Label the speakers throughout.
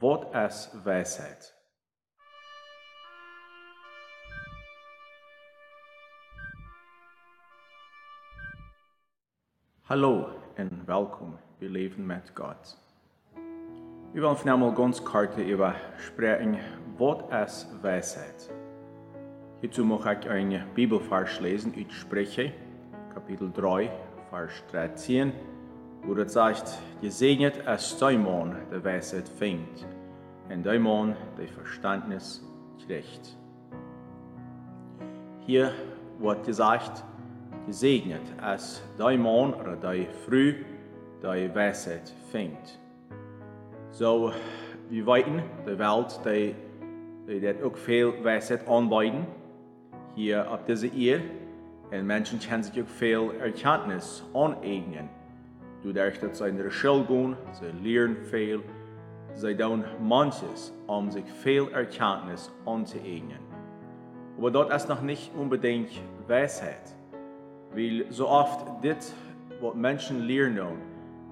Speaker 1: wat is wijsheid? Hallo en welkom bij Leven met God. We willen vanavond ganz kort über sprechen, wat is wijsheid? Hierzu mag ich een Bibelvers lesen uit Sprüche, Kapitel 3, Vers 13, das sagt, gesegnet ist Mann, der Weisheit fängt, und Mann, der Verstandnis kriegt. Hier wird gesagt, gesegnet ist Mann oder der Früh, der Weisheit fängt. So, wir weten, die Welt, die, die auch viel Weisheit anbieten, hier auf dieser Erde. Und Menschen können sich auch viel Erkenntnis aneignen. Doordat dat zij naar de school gaan, ze leren veel. Zij doen manches, um sich viel Erkenntnis anzueignen. Aber dort ist noch nicht unbedingt Weisheit. Weil so oft das, was Menschen lernen,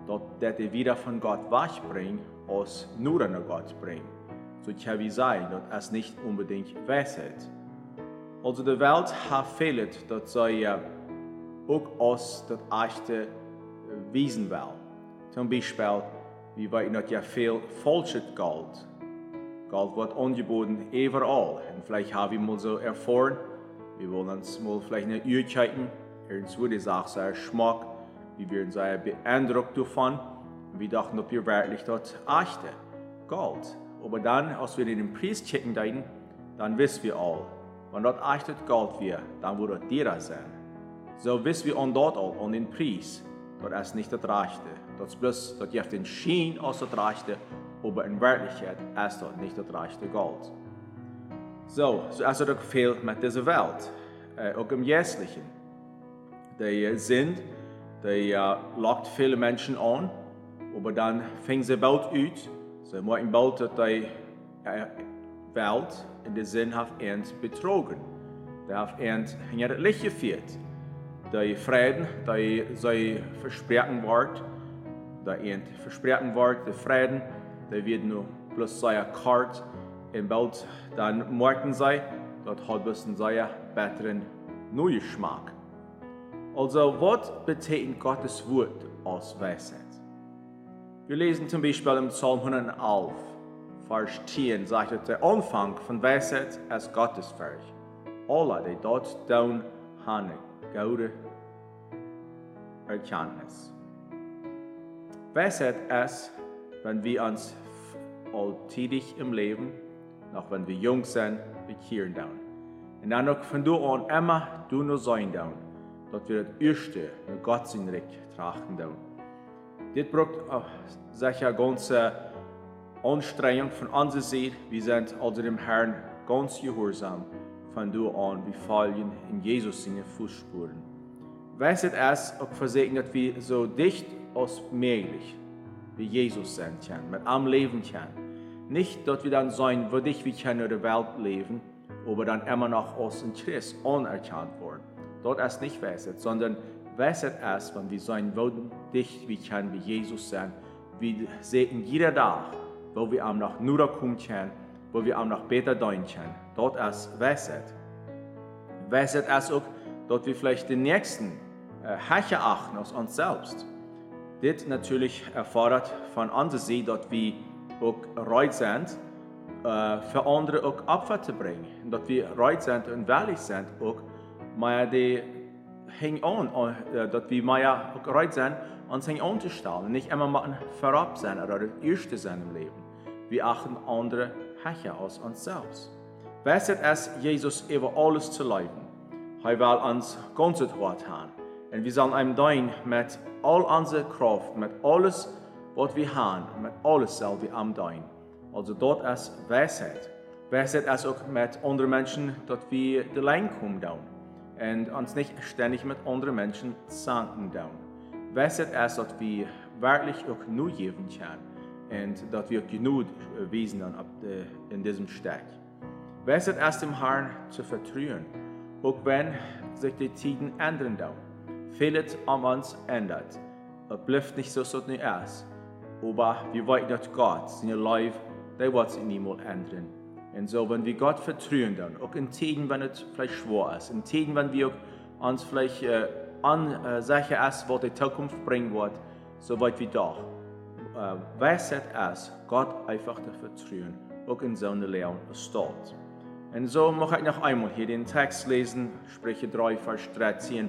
Speaker 1: dort das wieder von Gott wegbringen, als nur an Gott bringen. So kann wie sein, das ist nicht unbedingt Weisheit. Also die Welt hat fehlt, dass sie auch aus das echte wiesen will. Zum Beispiel, wie weten dat ja veel falsches Geld. Geld wird angeboten überall. Und vielleicht haben wir mal so erfahren, wir wollen uns mal vielleicht eine Uhrzeiten, irgendwo die Sache sehr Schmack, wir werden sehr beeindruckt davon. Und wir dachten, ob wir wirklich dort echte Geld. Aber dann, als wir den Preis checken deuten, dann wissen wir all, wenn dort echtes Geld wäre, dann würde derer sein. So wissen wir an dort all, an den Preis, dat is niet het rechte. Dat plus dat je hebt een schijn als het rechte, maar in werkelijkheid is dat niet het rechte gold. Zo, so is het ook veel met deze wereld. Uh, ook im Jährlichen. Die sind, die uh, lockt viele Menschen an, aber dann fängt sie bald uit. Sie machen bald, dass die uh, Welt in der Sinn hat betrogen. Die hat das Licht geführt die Frieden, die zij verspreken wordt, die een verspreken wordt, de Frieden, die wird nur bloß sehr kort in bald dann merken dort hat es einen sehr besseren neuen Geschmack. Also, was bedeutet Gottes Wort als Weisheit? Wir lesen zum Beispiel im Psalm 111, Vers 10, sagt es, der Anfang von Weisheit ist Gottes Werk. Alle, die dort tun, haben gouden Erkenntnis. Weisheit ist, wenn wir uns alltäglich im Leben, auch wenn wir jung sind, bekehren down. Und dann auch von du an immer du nur sein down, dass wir das Erste, mit Gott sein Recht trachten down. Das braucht sich eine ganze Anstrengung von unserer Seite. Wir sind also dem Herrn ganz gehorsam du an, wir folgen in Jesus seine Fußspuren. Weisheit es auch versegnet, wir so dicht als möglich wie Jesus sein können, mit am Leben können. Nicht, dass wir dann sein, würdig wie können in der Welt leben, aber dann immer noch als in Christ anerkannt worden. Dort ist nicht Weisheit, sondern Weisheit ist, wenn wir sein wollen, dicht wie können wie Jesus sein. Wir sehen jeder Tag, wo wir am noch nur kommen können, wo wir am noch deuten können. Dort ist Weisheit. Weisheit ist auch, dass wir vielleicht den Nächsten äh, Herrscher achten aus uns selbst. Das natürlich erfordert von unserer Seite, dass wir auch bereit sind, äh, für andere auch Opfer zu bringen. Dass wir bereit sind und ehrlich sind, auch mehr die hängen an, äh, dass wir mehr auch bereit sind, uns hängen anzustellen. Nicht immer mal verab sein oder das Erste sein im Leben. Wir achten andere Herrscher aus uns selbst. Wisset es, Jesus über alles zu leiden. Er will uns ganz Wort haben. Und wir sollen ihm dienen mit all unserer Kraft, mit alles, was wir haben, mit alles soll wir ihm dienen. Also dort ist Weisheit. Weisheit ist auch mit anderen Menschen, dass wir die Lein kommen down. Und uns nicht ständig mit anderen Menschen zanken down. Weisheit ist, dass wir wirklich auch nur Und dass wir genug wissen in diesem Steck. Weisheit ist dem Herrn zu vertrauen, auch wenn sich die Zeiten ändern down. Vieles an uns ändert. Es bleibt nicht so, wie es ist. Aber wir wollen, dass Gott seine Life der wird sich niemals ändern. Und so, wenn wir Gott vertrauen dann, auch in Tiden, wenn es vielleicht schwer ist, in Tiden, wenn wir uns vielleicht äh, an äh, Sachen ist, was die Zukunft bringen wird, so weit wie doch, äh, weiß es, Gott einfach zu vertrauen, auch in seiner Lehre steht. Und so möchte ich noch einmal hier den Text lesen, Sprüche 3, Vers 13.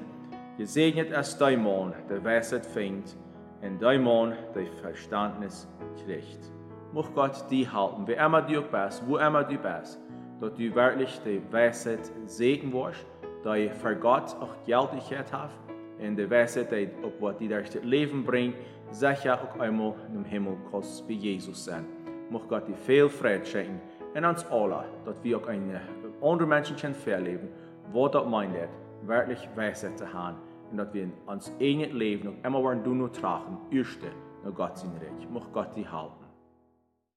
Speaker 1: Gesegnet ist dein Mann, der Weisheit fängt, und dein Mann, der Verstandnis kriegt. Mocht Gott die halten, wie immer du bist, wo immer du bist, dass du wirklich die Weisheit segnen wirst, dass du für Gott auch Geldigkeit hast, und die Weisheit, auch was die das Leben bringt, sicher auch einmal im Himmel kostet wie Jesus sein. Mocht Gott dir viel Frieden schenken, und uns alle, dass wir auch eine andere Menschen können verleben, wo das meint, wirklich Weisheit zu haben und dass wir uns eigenes Leben noch immer wollen, du nur tragen, erste, nach Gott sein Recht. Mocht Gott die halten.